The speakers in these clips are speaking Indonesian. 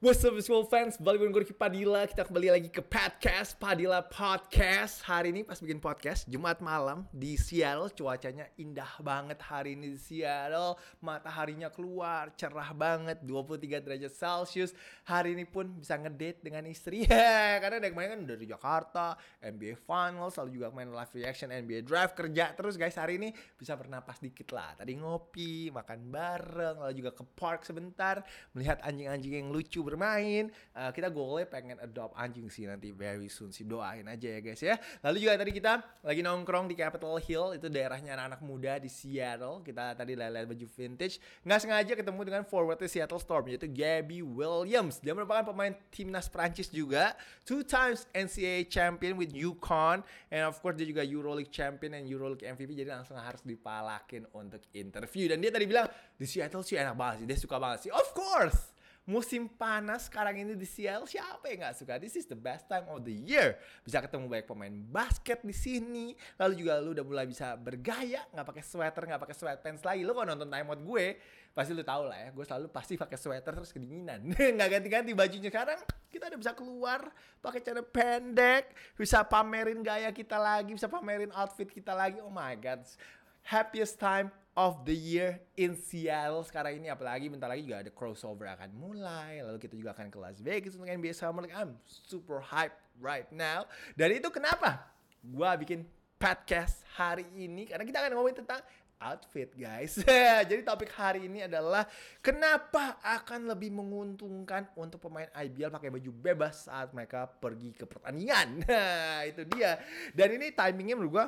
What's up fans, balik dengan gue Padilla. Kita kembali lagi ke podcast, Padilla Podcast. Hari ini pas bikin podcast, Jumat malam di Seattle Cuacanya indah banget hari ini di Seattle. Mataharinya keluar, cerah banget, 23 derajat Celcius Hari ini pun bisa ngedate dengan istri. Karena dari kemarin kan dari Jakarta, NBA Finals Lalu juga main live reaction NBA Draft Kerja terus guys. Hari ini bisa bernapas dikit lah. Tadi ngopi, makan bareng, lalu juga ke park sebentar Melihat anjing-anjing yang lucu bermain. Uh, kita goalnya pengen adopt anjing sih nanti very soon sih doain aja ya guys ya. Lalu juga tadi kita lagi nongkrong di Capitol Hill itu daerahnya anak-anak muda di Seattle. Kita tadi lihat baju vintage. Nggak sengaja ketemu dengan forwardnya Seattle Storm yaitu Gabby Williams. Dia merupakan pemain timnas Prancis juga, two times NCAA champion with UConn, and of course dia juga EuroLeague champion and EuroLeague MVP. Jadi langsung harus dipalakin untuk interview. Dan dia tadi bilang di Seattle sih enak banget sih, dia suka banget sih. Of course musim panas sekarang ini di Seattle siapa yang nggak suka? This is the best time of the year. Bisa ketemu banyak pemain basket di sini. Lalu juga lu udah mulai bisa bergaya, nggak pakai sweater, nggak pakai sweatpants lagi. Lu kalau nonton time out gue, pasti lu tau lah ya. Gue selalu pasti pakai sweater terus kedinginan. nggak ganti-ganti bajunya sekarang. Kita udah bisa keluar pakai cara pendek, bisa pamerin gaya kita lagi, bisa pamerin outfit kita lagi. Oh my god. Happiest time of the year in Seattle sekarang ini apalagi bentar lagi juga ada crossover akan mulai lalu kita juga akan ke Las Vegas untuk NBA Summer League I'm super hype right now dan itu kenapa gua bikin podcast hari ini karena kita akan ngomongin tentang outfit guys. Jadi topik hari ini adalah kenapa akan lebih menguntungkan untuk pemain IBL pakai baju bebas saat mereka pergi ke pertandingan. Nah, itu dia. Dan ini timingnya menurut gua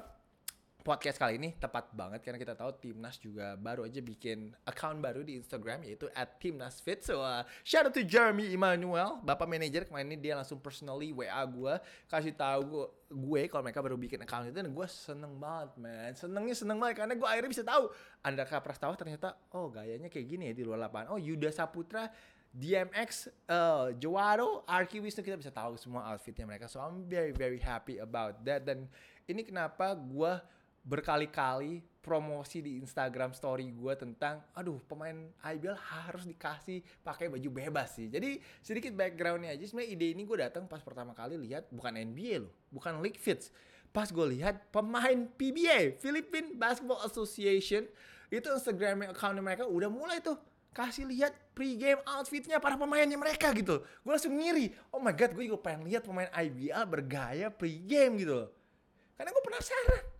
podcast kali ini tepat banget karena kita tahu Timnas juga baru aja bikin account baru di Instagram yaitu @timnasfit. So uh, shout out to Jeremy Emmanuel, bapak manajer kemarin ini dia langsung personally WA gue kasih tahu gue kalau mereka baru bikin account itu dan gue seneng banget man senengnya seneng banget karena gue akhirnya bisa tahu Andaka Prastawa ternyata oh gayanya kayak gini ya di luar lapangan oh Yuda Saputra DMX, uh, Jawaro, Arki Wisnu kita bisa tahu semua outfitnya mereka. So I'm very very happy about that. Dan ini kenapa gue berkali-kali promosi di Instagram story gue tentang aduh pemain IBL harus dikasih pakai baju bebas sih. Jadi sedikit backgroundnya aja sebenarnya ide ini gue datang pas pertama kali lihat bukan NBA loh, bukan League Fits. Pas gue lihat pemain PBA, Philippine Basketball Association, itu Instagram account mereka udah mulai tuh kasih lihat pre-game outfitnya para pemainnya mereka gitu. Gue langsung ngiri, oh my god gue juga pengen lihat pemain IBL bergaya pre-game gitu. Karena gue penasaran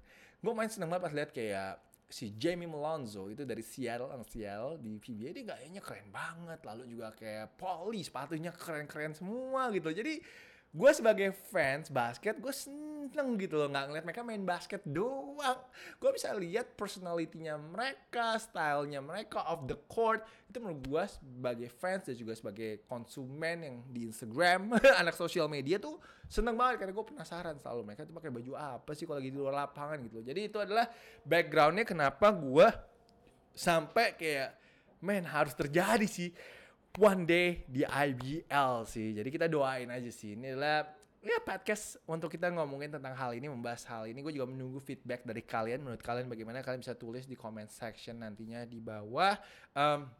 gue main seneng banget pas lihat kayak si Jamie Malonzo itu dari Seattle Seattle di PBA dia gayanya keren banget. Lalu juga kayak Polly sepatunya keren-keren semua gitu. Jadi gue sebagai fans basket gue seneng gitu loh nggak ngeliat mereka main basket doang. Gue bisa lihat personalitinya mereka stylenya mereka off the court. Itu menurut gue sebagai fans dan juga sebagai konsumen yang di Instagram anak sosial media tuh seneng banget karena gue penasaran selalu mereka tuh pakai baju apa sih kalau lagi di luar lapangan gitu loh. Jadi itu adalah backgroundnya kenapa gue sampai kayak men harus terjadi sih one day di IBL sih. Jadi kita doain aja sih. Ini adalah ya podcast untuk kita ngomongin tentang hal ini, membahas hal ini. Gue juga menunggu feedback dari kalian. Menurut kalian bagaimana? Kalian bisa tulis di comment section nantinya di bawah. Um,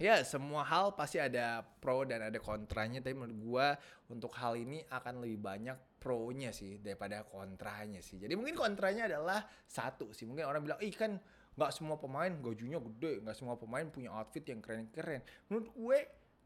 ya semua hal pasti ada pro dan ada kontranya. Tapi menurut gue untuk hal ini akan lebih banyak pro-nya sih daripada kontranya sih. Jadi mungkin kontranya adalah satu sih. Mungkin orang bilang, ih kan nggak semua pemain gajunya gede nggak semua pemain punya outfit yang keren-keren. Menurut gue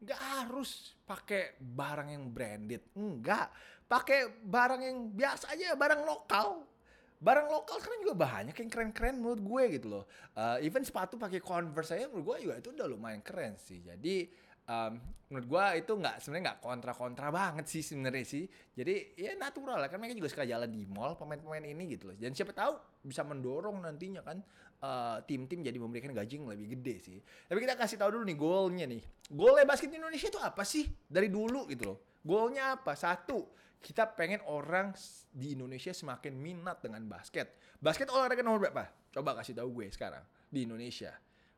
nggak harus pakai barang yang branded. Enggak pakai barang yang biasa aja barang lokal. Barang lokal sekarang juga banyak yang keren-keren menurut gue gitu loh. Uh, even sepatu pakai converse aja menurut gue juga itu udah lumayan keren sih. Jadi um, menurut gue itu nggak sebenarnya nggak kontra-kontra banget sih sebenarnya sih jadi ya natural lah kan mereka juga suka jalan di mall pemain-pemain ini gitu loh dan siapa tahu bisa mendorong nantinya kan uh, tim-tim jadi memberikan gaji yang lebih gede sih. Tapi kita kasih tahu dulu nih goalnya nih. Goalnya basket Indonesia itu apa sih? Dari dulu gitu loh. Goalnya apa? Satu, kita pengen orang di Indonesia semakin minat dengan basket. Basket olahraga nomor berapa? Coba kasih tahu gue sekarang di Indonesia.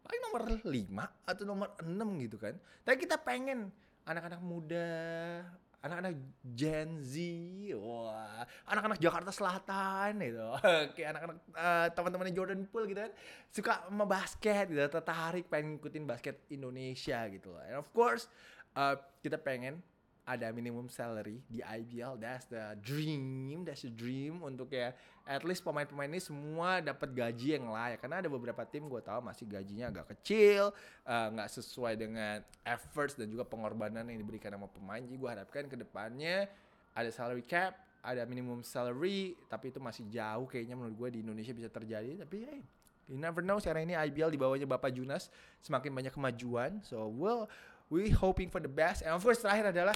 Paling nomor 5 atau nomor 6 gitu kan. Tapi kita pengen anak-anak muda anak-anak Gen Z, wah, anak-anak Jakarta Selatan gitu, kayak anak-anak uh, teman-temannya Jordan Poole gitu kan, suka sama basket gitu, tertarik pengen ngikutin basket Indonesia gitu. And of course, uh, kita pengen ada minimum salary di IBL that's the dream that's the dream untuk ya at least pemain-pemain ini semua dapat gaji yang layak. Karena ada beberapa tim gue tahu masih gajinya agak kecil eh, nggak uh, sesuai dengan efforts dan juga pengorbanan yang diberikan sama pemain. Jadi gue harapkan ke depannya ada salary cap ada minimum salary tapi itu masih jauh kayaknya menurut gue di Indonesia bisa terjadi. Tapi hey you never know sekarang ini IBL di bawahnya Bapak Junas semakin banyak kemajuan. So well we hoping for the best. And of course terakhir adalah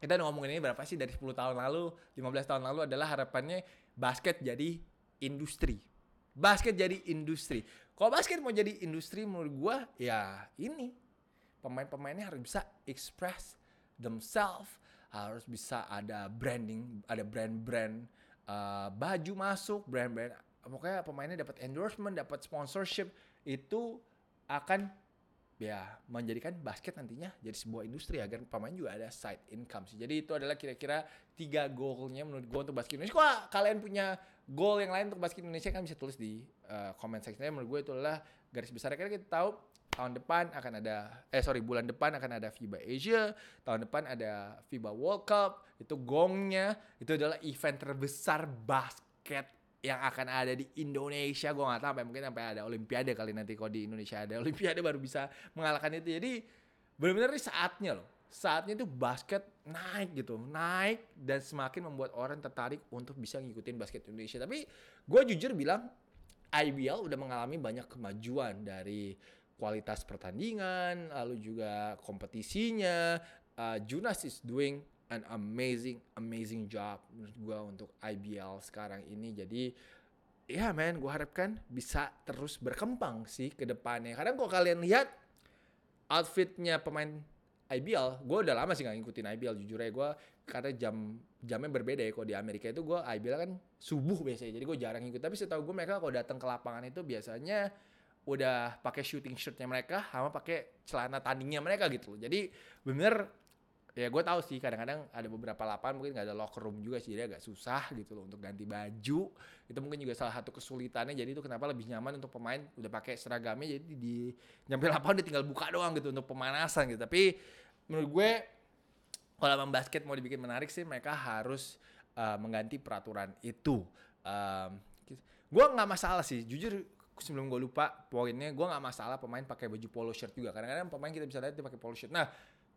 kita ngomongin ini berapa sih dari 10 tahun lalu, 15 tahun lalu adalah harapannya basket jadi industri. Basket jadi industri. Kalau basket mau jadi industri menurut gua ya ini pemain-pemainnya harus bisa express themselves, harus bisa ada branding, ada brand-brand uh, baju masuk, brand-brand pokoknya pemainnya dapat endorsement, dapat sponsorship itu akan ya menjadikan basket nantinya jadi sebuah industri agar pemain juga ada side income sih. Jadi itu adalah kira-kira tiga goalnya menurut gue untuk basket Indonesia. Kalau kalian punya goal yang lain untuk basket Indonesia kan bisa tulis di uh, comment section. Menurut gue itu adalah garis besar. Karena kita tahu tahun depan akan ada eh sorry bulan depan akan ada FIBA Asia, tahun depan ada FIBA World Cup. Itu gongnya itu adalah event terbesar basket yang akan ada di Indonesia gue nggak tahu sampai mungkin sampai ada Olimpiade kali nanti kalau di Indonesia ada Olimpiade baru bisa mengalahkan itu. Jadi benar-benar saatnya loh. Saatnya itu basket naik gitu naik dan semakin membuat orang tertarik untuk bisa ngikutin basket Indonesia. Tapi gue jujur bilang IBL udah mengalami banyak kemajuan dari kualitas pertandingan lalu juga kompetisinya uh, Junas is doing an amazing amazing job menurut gue untuk IBL sekarang ini. Jadi ya men gue harapkan bisa terus berkembang sih ke depannya. Karena kalau kalian lihat outfitnya pemain IBL gue udah lama sih gak ngikutin IBL jujur aja. Gue karena jam jamnya berbeda ya. Kalau di Amerika itu gue IBL kan subuh biasanya jadi gue jarang ngikut. Tapi setahu gue mereka kalau datang ke lapangan itu biasanya udah pakai shooting shirtnya mereka sama pakai celana tandingnya mereka gitu loh. Jadi bener ya gue tahu sih kadang-kadang ada beberapa lapangan mungkin gak ada locker room juga sih jadi agak susah gitu loh untuk ganti baju. Itu mungkin juga salah satu kesulitannya jadi itu kenapa lebih nyaman untuk pemain udah pakai seragamnya jadi di nyampe lapangan dia tinggal buka doang gitu untuk pemanasan gitu. Tapi menurut gue kalau main basket mau dibikin menarik sih mereka harus uh, mengganti peraturan itu. Um, gue nggak masalah sih jujur sebelum gue lupa poinnya gue nggak masalah pemain pakai baju polo shirt juga. Kadang-kadang pemain kita bisa lihat dia pakai polo shirt. Nah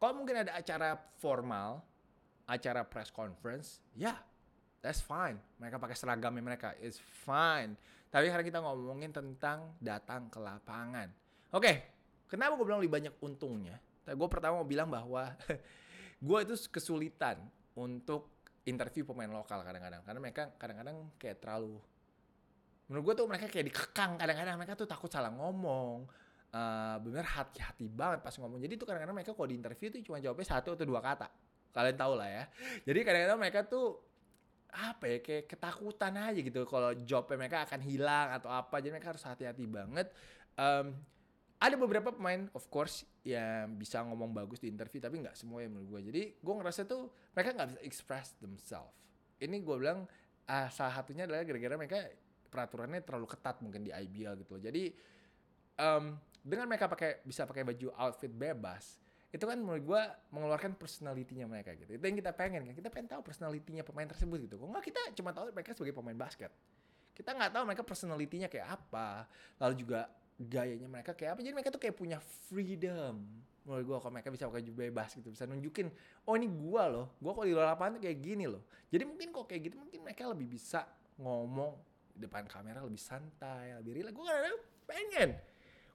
kalau mungkin ada acara formal, acara press conference, ya yeah, that's fine. Mereka pakai seragamnya mereka, it's fine. Tapi sekarang kita ngomongin tentang datang ke lapangan. Oke, okay, kenapa gue bilang lebih banyak untungnya? Gue pertama mau bilang bahwa gue itu kesulitan untuk interview pemain lokal kadang-kadang. Karena mereka kadang-kadang kayak terlalu menurut gue tuh mereka kayak dikekang kadang-kadang mereka tuh takut salah ngomong uh, bener hati-hati banget pas ngomong. Jadi tuh kadang-kadang mereka kalau di interview tuh cuma jawabnya satu atau dua kata. Kalian tahu lah ya. Jadi kadang-kadang mereka tuh apa ya kayak ketakutan aja gitu kalau jawabnya mereka akan hilang atau apa. Jadi mereka harus hati-hati banget. Um, ada beberapa pemain of course yang bisa ngomong bagus di interview tapi nggak semua yang menurut gue. Jadi gue ngerasa tuh mereka nggak bisa express themselves. Ini gue bilang uh, salah satunya adalah gara-gara mereka peraturannya terlalu ketat mungkin di IBL gitu. Jadi um, dengan mereka pakai bisa pakai baju outfit bebas itu kan menurut gue mengeluarkan personalitinya mereka gitu. Itu yang kita pengen kan. Kita pengen tahu personalitinya pemain tersebut gitu. Kok nggak kita cuma tahu mereka sebagai pemain basket. Kita nggak tahu mereka personalitinya kayak apa lalu juga gayanya mereka kayak apa. Jadi mereka tuh kayak punya freedom. Menurut gue kalau mereka bisa pakai baju bebas gitu bisa nunjukin oh ini gue loh. Gue kalau di luar lapangan tuh kayak gini loh. Jadi mungkin kok kayak gitu mungkin mereka lebih bisa ngomong di depan kamera lebih santai lebih rileks gue kadang pengen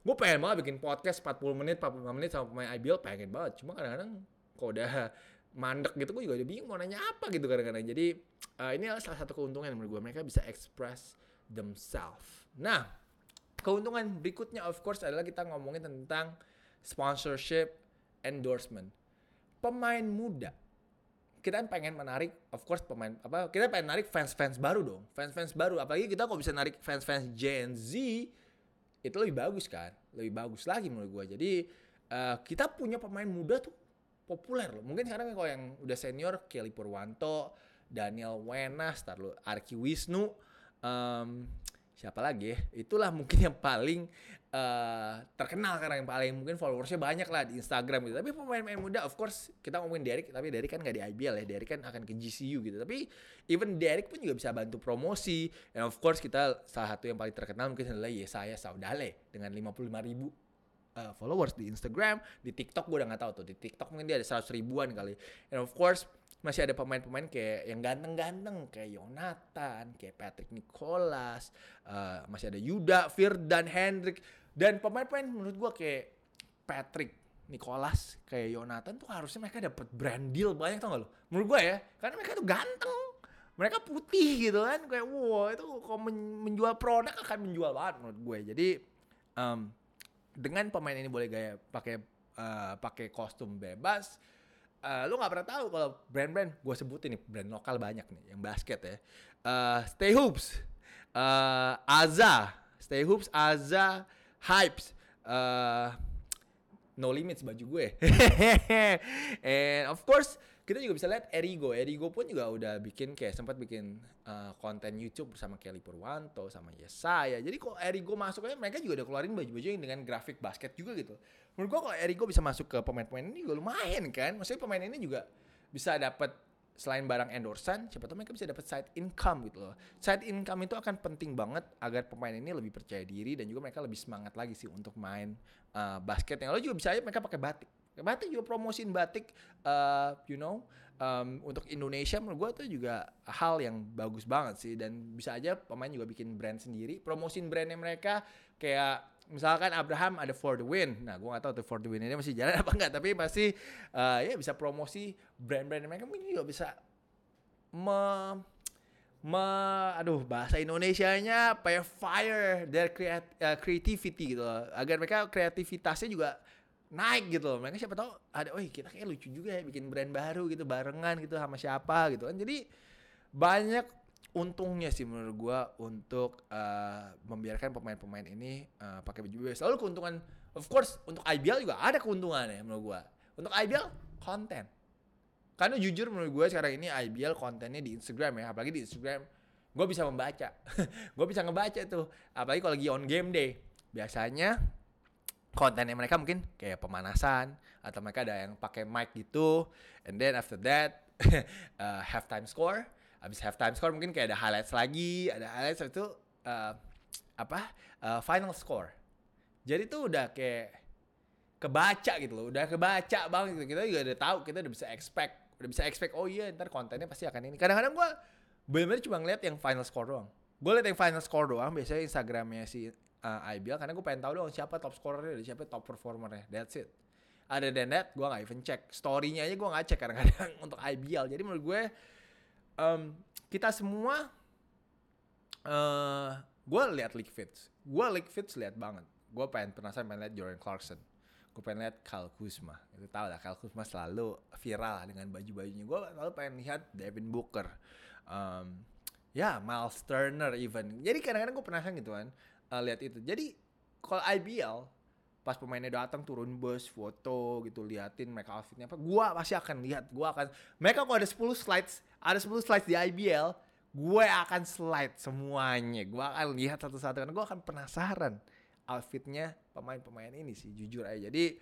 gue pengen banget bikin podcast 40 menit 45 menit sama pemain IBL pengen banget. Cuma kadang-kadang kok udah mandek gitu gue juga udah bingung mau nanya apa gitu kadang-kadang. Jadi uh, ini adalah salah satu keuntungan menurut gue mereka bisa express themselves. Nah keuntungan berikutnya of course adalah kita ngomongin tentang sponsorship endorsement. Pemain muda. Kita pengen menarik of course pemain apa kita pengen narik fans-fans baru dong. Fans-fans baru. Apalagi kita kok bisa narik fans-fans Gen Z itu lebih bagus kan lebih bagus lagi menurut gue jadi uh, kita punya pemain muda tuh populer loh. Mungkin sekarang kalau yang udah senior Kelly Purwanto, Daniel Wenas, Arki Wisnu, um, siapa lagi ya? Itulah mungkin yang paling uh, terkenal karena yang paling mungkin followersnya banyak lah di Instagram gitu. Tapi pemain-pemain muda, of course kita ngomongin Derek, tapi Derek kan gak di IBL ya. Derek kan akan ke GCU gitu. Tapi even Derek pun juga bisa bantu promosi. And of course kita salah satu yang paling terkenal mungkin adalah Yesaya Saudale dengan 55 ribu uh, followers di Instagram, di TikTok gue udah gak tahu tuh. Di TikTok mungkin dia ada 100 ribuan kali. And of course masih ada pemain-pemain kayak yang ganteng-ganteng kayak Yonatan, kayak Patrick Nicholas, uh, masih ada Yuda, Firdan, Hendrik dan pemain-pemain menurut gua kayak Patrick Nicholas, kayak Yonatan tuh harusnya mereka dapat brand deal banyak tau gak lo? Menurut gua ya, karena mereka tuh ganteng. Mereka putih gitu kan, kayak wow itu kalau menjual produk akan menjual banget menurut gue. Jadi um, dengan pemain ini boleh gaya pakai uh, pakai kostum bebas, uh, lu nggak pernah tahu kalau brand-brand gue sebutin nih brand lokal banyak nih yang basket ya. Uh, Stay Hoops uh, Aza Stay Hoops Aza Hypes uh, No Limits baju gue. And of course kita juga bisa lihat Erigo. Erigo pun juga udah bikin kayak sempat bikin uh, konten YouTube bersama Kelly Purwanto sama Yesaya. Jadi kok Erigo masuk aja mereka juga udah keluarin baju-baju yang dengan grafik basket juga gitu. Menurut gua kalau Erigo bisa masuk ke pemain-pemain ini juga lumayan kan. Maksudnya pemain ini juga bisa dapat selain barang endorsan, siapa tahu mereka bisa dapat side income gitu loh. Side income itu akan penting banget agar pemain ini lebih percaya diri dan juga mereka lebih semangat lagi sih untuk main uh, basket. Yang lalu juga bisa aja mereka pakai batik Batik juga promosiin batik, uh, you know, um, untuk Indonesia menurut gue tuh juga hal yang bagus banget sih. Dan bisa aja pemain juga bikin brand sendiri, promosiin brandnya mereka kayak misalkan Abraham ada for the win, nah gue gak tahu tuh for the win ini masih jalan apa enggak, tapi pasti uh, ya bisa promosi brand-brand mereka. Mungkin juga bisa me me aduh bahasa Indonesianya ya fire their creat, uh, creativity gitu loh. agar mereka kreativitasnya juga naik gitu loh. Mereka siapa tahu ada, oh kita kayak lucu juga ya bikin brand baru gitu barengan gitu sama siapa gitu kan. Jadi banyak untungnya sih menurut gua untuk uh, membiarkan pemain-pemain ini uh, pakai baju bebas. Lalu keuntungan of course untuk IBL juga ada keuntungannya menurut gua. Untuk IBL konten. Karena jujur menurut gue sekarang ini IBL kontennya di Instagram ya, apalagi di Instagram gue bisa membaca, gue bisa ngebaca tuh, apalagi kalau lagi on game day. Biasanya kontennya mereka mungkin kayak pemanasan atau mereka ada yang pakai mic gitu and then after that uh, halftime score. Habis halftime score mungkin kayak ada highlights lagi ada highlights itu uh, apa uh, final score. Jadi tuh udah kayak kebaca gitu loh udah kebaca banget gitu. Kita juga udah tahu kita udah bisa expect udah bisa expect oh iya ntar kontennya pasti akan ini. Kadang-kadang gue bener-bener cuma ngeliat yang final score doang. Gue liat yang final score doang biasanya instagramnya si uh, IBL karena gue pengen tahu dong siapa top scorernya dan siapa top performernya. That's it. Ada than that, gue gak even cek. Story-nya aja gue gak cek kadang-kadang untuk IBL. Jadi menurut gue, um, kita semua, uh, gue lihat league fits. Gue league fits lihat banget. Gue pengen penasaran pengen lihat Jordan Clarkson. Gue pengen lihat Kyle Kuzma. Itu tau lah, Kyle Kuzma selalu viral dengan baju-bajunya. Gue selalu pengen lihat Devin Booker. Um, ya, Miles Turner even. Jadi kadang-kadang gue penasaran gitu kan uh, lihat itu. Jadi kalau IBL pas pemainnya datang turun bus foto gitu liatin mereka outfitnya apa gua pasti akan lihat gua akan mereka kalau ada 10 slides ada 10 slides di IBL gue akan slide semuanya. Gue akan lihat satu-satu karena gue akan penasaran outfitnya pemain-pemain ini sih jujur aja. Jadi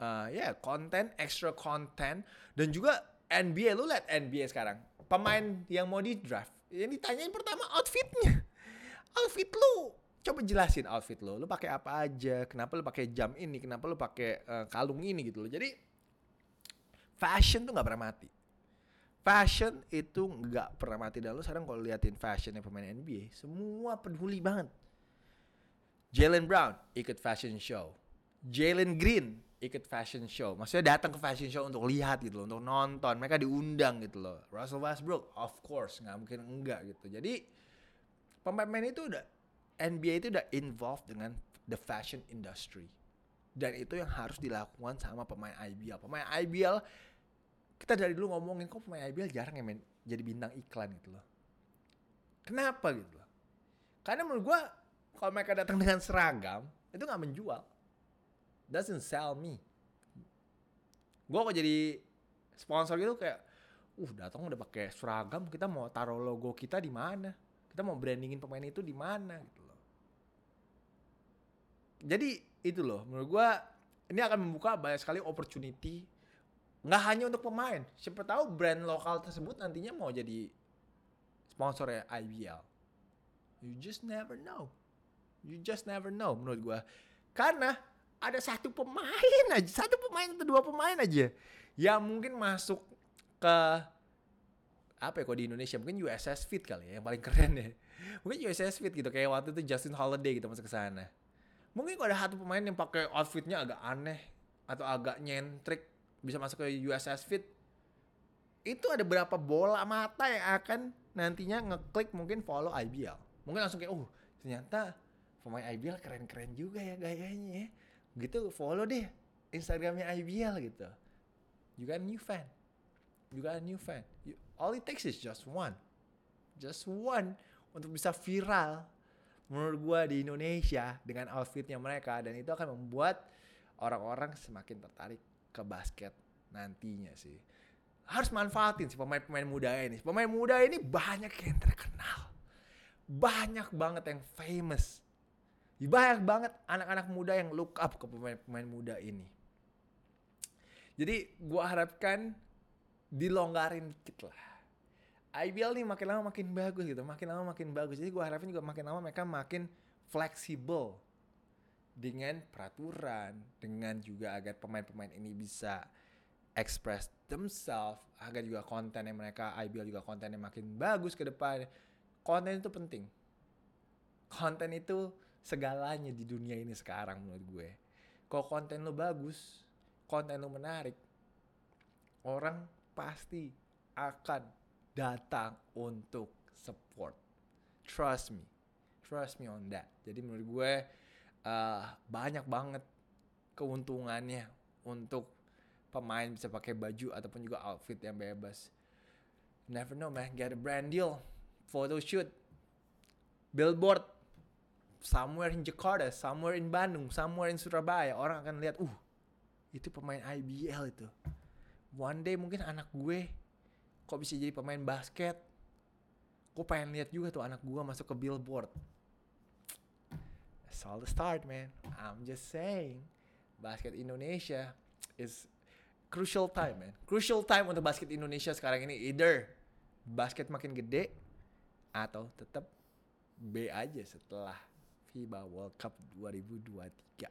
uh, ya yeah, konten extra konten dan juga NBA lu lihat NBA sekarang pemain yang mau di draft yang ditanyain pertama outfitnya. Outfit lu coba jelasin outfit lo lo pakai apa aja? Kenapa lo pakai jam ini? Kenapa lo pakai uh, kalung ini gitu loh jadi fashion tuh nggak pernah mati. Fashion itu nggak pernah mati. Dan lo sekarang kalau liatin fashionnya pemain NBA semua peduli banget. Jalen Brown ikut fashion show. Jalen Green ikut fashion show. Maksudnya datang ke fashion show untuk lihat gitu loh untuk nonton. Mereka diundang gitu loh Russell Westbrook of course. Nggak mungkin enggak gitu. Jadi pemain-pemain itu udah NBA itu udah involved dengan the fashion industry. Dan itu yang harus dilakukan sama pemain IBL. Pemain IBL, kita dari dulu ngomongin kok pemain IBL jarang ya main jadi bintang iklan gitu loh. Kenapa gitu loh? Karena menurut gue, kalau mereka datang dengan seragam, itu gak menjual. Doesn't sell me. gue kok jadi sponsor gitu kayak uh datang udah pakai seragam kita mau taruh logo kita di mana kita mau brandingin pemain itu di mana gitu jadi itu loh menurut gue ini akan membuka banyak sekali opportunity nggak hanya untuk pemain. Siapa tahu brand lokal tersebut nantinya mau jadi sponsor ya IBL you just never know. You just never know menurut gue karena ada satu pemain aja satu pemain atau dua pemain aja yang mungkin masuk ke apa ya kok di Indonesia mungkin USS Fit kali ya yang paling keren ya. Mungkin USS Fit gitu kayak waktu itu Justin Holiday gitu masuk ke sana mungkin ada satu pemain yang pakai outfitnya agak aneh atau agak nyentrik bisa masuk ke USS Fit itu ada berapa bola mata yang akan nantinya ngeklik mungkin follow IBL mungkin langsung kayak uh ternyata pemain IBL keren-keren juga ya gayanya ya. Gitu follow deh Instagramnya IBL gitu. You got a new fan. You got a new fan. You, all it takes is just one. Just one untuk bisa viral menurut gua di Indonesia dengan outfitnya mereka dan itu akan membuat orang-orang semakin tertarik ke basket nantinya sih. Harus manfaatin sih pemain-pemain muda ini. Pemain muda ini banyak yang terkenal. Banyak banget yang famous. Banyak banget anak-anak muda yang look up ke pemain-pemain muda ini. Jadi gua harapkan dilonggarin dikit lah. IBL nih makin lama makin bagus gitu, makin lama makin bagus. Jadi gua harapin juga makin lama mereka makin fleksibel dengan peraturan, dengan juga agar pemain-pemain ini bisa express themselves, agar juga konten yang mereka IBL juga konten yang makin bagus ke depan. Konten itu penting. Konten itu segalanya di dunia ini sekarang menurut gue. Kalau konten lo bagus, konten lo menarik, orang pasti akan datang untuk support. Trust me. Trust me on that. Jadi menurut gue uh, banyak banget keuntungannya untuk pemain bisa pakai baju ataupun juga outfit yang bebas. Never know man, get a brand deal, photo shoot, billboard, somewhere in Jakarta, somewhere in Bandung, somewhere in Surabaya, orang akan lihat, uh, itu pemain IBL itu. One day mungkin anak gue kok bisa jadi pemain basket. Gue pengen lihat juga tuh anak gue masuk ke billboard It's all the start, man. I'm just saying, basket Indonesia is crucial time, man. Crucial time untuk basket Indonesia sekarang ini. Either basket makin gede atau tetap B aja setelah FIBA World Cup 2023.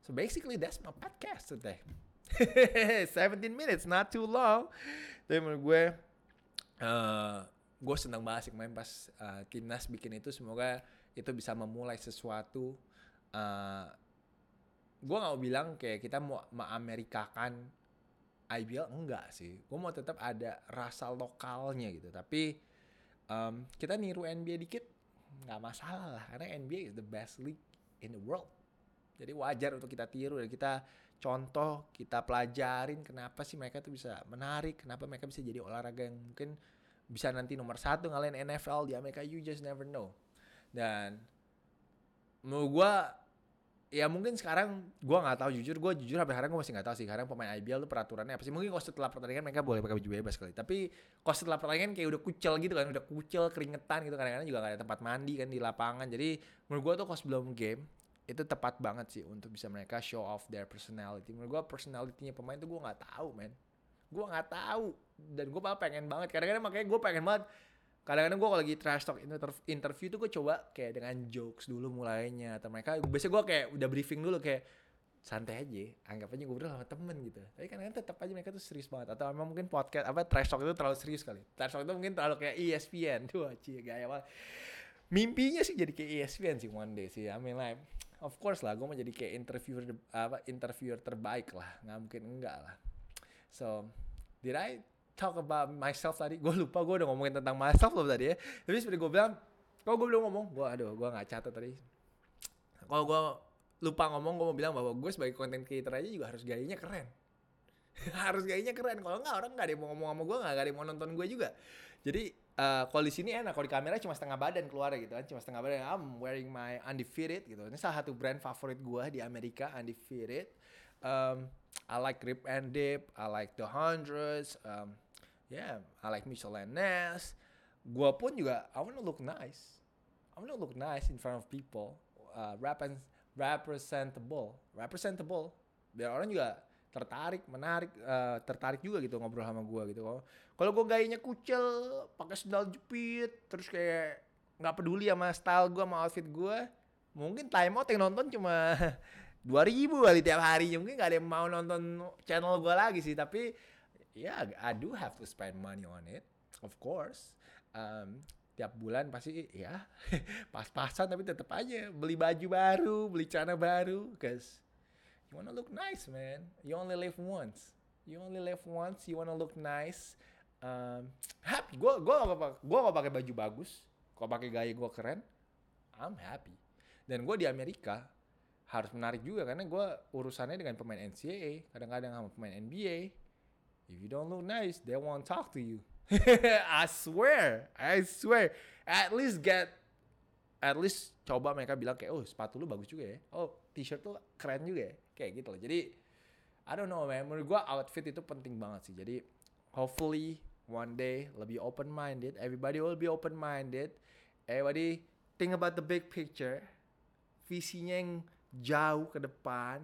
So basically that's my podcast today. 17 minutes, not too long. Tapi menurut gue, uh, gue senang banget sih main pas uh, timnas bikin itu. Semoga itu bisa memulai sesuatu uh, gue nggak mau bilang kayak kita mau mengamerikakan IBL enggak sih gue mau tetap ada rasa lokalnya gitu tapi um, kita niru NBA dikit nggak masalah lah karena NBA is the best league in the world jadi wajar untuk kita tiru dan kita contoh kita pelajarin kenapa sih mereka tuh bisa menarik kenapa mereka bisa jadi olahraga yang mungkin bisa nanti nomor satu ngalahin NFL di Amerika you just never know. Dan menurut gue ya mungkin sekarang gue nggak tahu jujur gue jujur sampai sekarang gue masih nggak tahu sih. Sekarang pemain IBL tuh peraturannya apa sih? Mungkin kalau setelah pertandingan mereka boleh pakai baju bebas kali. Tapi kalau setelah pertandingan kayak udah kucel gitu kan udah kucel keringetan gitu kadang-kadang juga gak ada tempat mandi kan di lapangan. Jadi menurut gue tuh kalau sebelum game itu tepat banget sih untuk bisa mereka show off their personality. Menurut gue personalitinya pemain tuh gue nggak tahu men. Gue nggak tahu. Dan gue malah pengen banget. Kadang-kadang makanya gue pengen banget. Kadang-kadang gue kalau lagi trash talk interview tuh gue coba kayak dengan jokes dulu mulainya. Atau mereka biasanya gue kayak udah briefing dulu kayak santai aja anggap aja gue berdua sama temen gitu. Tapi kan tetap aja mereka tuh serius banget. Atau emang mungkin podcast apa trash talk itu terlalu serius kali. Trash talk itu mungkin terlalu kayak ESPN tuh aja gaya banget. Mimpinya sih jadi kayak ESPN sih one day sih. I mean like of course lah gue mau jadi kayak interviewer apa interviewer terbaik lah. Nggak mungkin enggak lah. So did I talk about myself tadi? Gue lupa gue udah ngomongin tentang myself loh tadi ya. Tapi seperti gue bilang kalau gue belum ngomong gue aduh gue nggak catat tadi. Kalau gue lupa ngomong gue mau bilang bahwa gue sebagai content creator aja juga harus gayanya keren. Harus gayanya keren. Kalau nggak orang nggak ada yang mau ngomong sama gue nggak ada yang mau nonton gue juga. Jadi uh, kalau di sini enak kalau di kamera cuma setengah badan keluar gitu kan cuma setengah badan I'm wearing my undefeated gitu ini salah satu brand favorit gue di Amerika undefeated um, I like Rip and Dip, I like The Hundreds, um, yeah, I like Michelle and Ness. Gua pun juga I wanna look nice. I wanna look nice in front of people. Uh, rap representable, representable. Biar orang juga tertarik, menarik, uh, tertarik juga gitu ngobrol sama gua gitu. Kalau gua gayanya kucel, pakai sendal jepit, terus kayak nggak peduli sama style gua, sama outfit gua, mungkin time out yang nonton cuma dua ribu kali tiap hari mungkin gak ada yang mau nonton channel gue lagi sih tapi ya yeah, I do have to spend money on it of course um, tiap bulan pasti ya pas-pasan tapi tetap aja beli baju baru beli celana baru cause you wanna look nice man. You only live once. You only live once you wanna look nice. Um, happy. Gue gue gak gue gak pakai baju bagus. Kok pakai gaya gue keren I'm happy. Dan gue di Amerika harus menarik juga karena gue urusannya dengan pemain NCAA kadang-kadang sama pemain NBA if you don't look nice they won't talk to you. I swear I swear. At least get at least coba mereka bilang kayak oh sepatu lu bagus juga ya. Oh t-shirt lu keren juga ya kayak gitu loh jadi I don't know man menurut gue outfit itu penting banget sih jadi hopefully one day lebih open minded everybody will be open minded everybody think about the big picture visinya yang jauh ke depan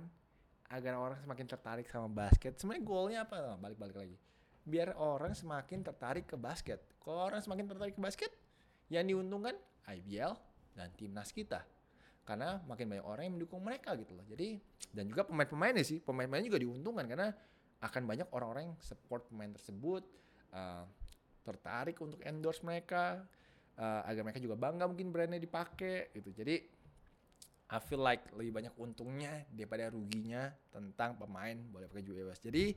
agar orang semakin tertarik sama basket. Sebenarnya goalnya apa? Balik-balik lagi. Biar orang semakin tertarik ke basket. Kalau orang semakin tertarik ke basket, yang diuntungkan IBL dan timnas kita. Karena makin banyak orang yang mendukung mereka gitu loh. Jadi dan juga pemain-pemainnya sih, pemain-pemainnya juga diuntungkan karena akan banyak orang-orang yang support pemain tersebut, uh, tertarik untuk endorse mereka, uh, agar mereka juga bangga mungkin brandnya dipakai gitu. Jadi I feel like lebih banyak untungnya daripada ruginya tentang pemain boleh pakai bebas. Jadi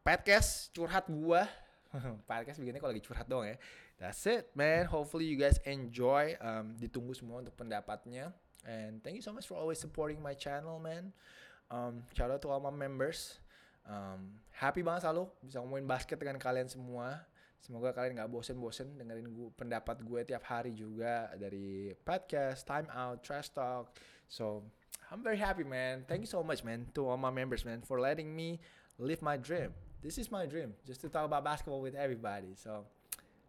podcast curhat gua. podcast begini kalau lagi curhat dong ya. That's it, man. Hopefully you guys enjoy. Um, ditunggu semua untuk pendapatnya. And thank you so much for always supporting my channel, man. Um, shout out to all my members. Um, happy banget selalu bisa ngomongin basket dengan kalian semua. Semoga kalian gak bosen-bosen dengerin gue, pendapat gue tiap hari juga dari podcast, time out, trash talk. So I'm very happy, man. Thank you so much, man, to all my members, man, for letting me live my dream. This is my dream, just to talk about basketball with everybody. So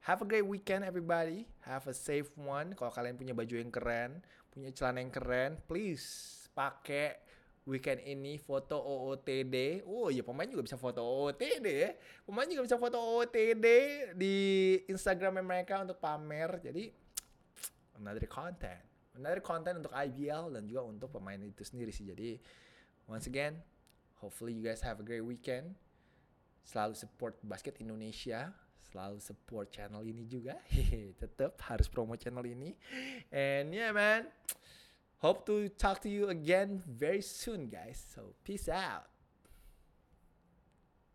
have a great weekend, everybody. Have a safe one. Kalau kalian punya baju yang keren, punya celana yang keren, please pakai weekend ini foto OOTD. Oh iya pemain juga bisa foto OOTD ya. Pemain juga bisa foto OOTD di Instagram mereka untuk pamer. Jadi another content. Another content untuk IBL dan juga untuk pemain itu sendiri sih. Jadi once again, hopefully you guys have a great weekend. Selalu support basket Indonesia. Selalu support channel ini juga. Tetap harus promo channel ini. And yeah man. Hope to talk to you again very soon, guys. So, peace out.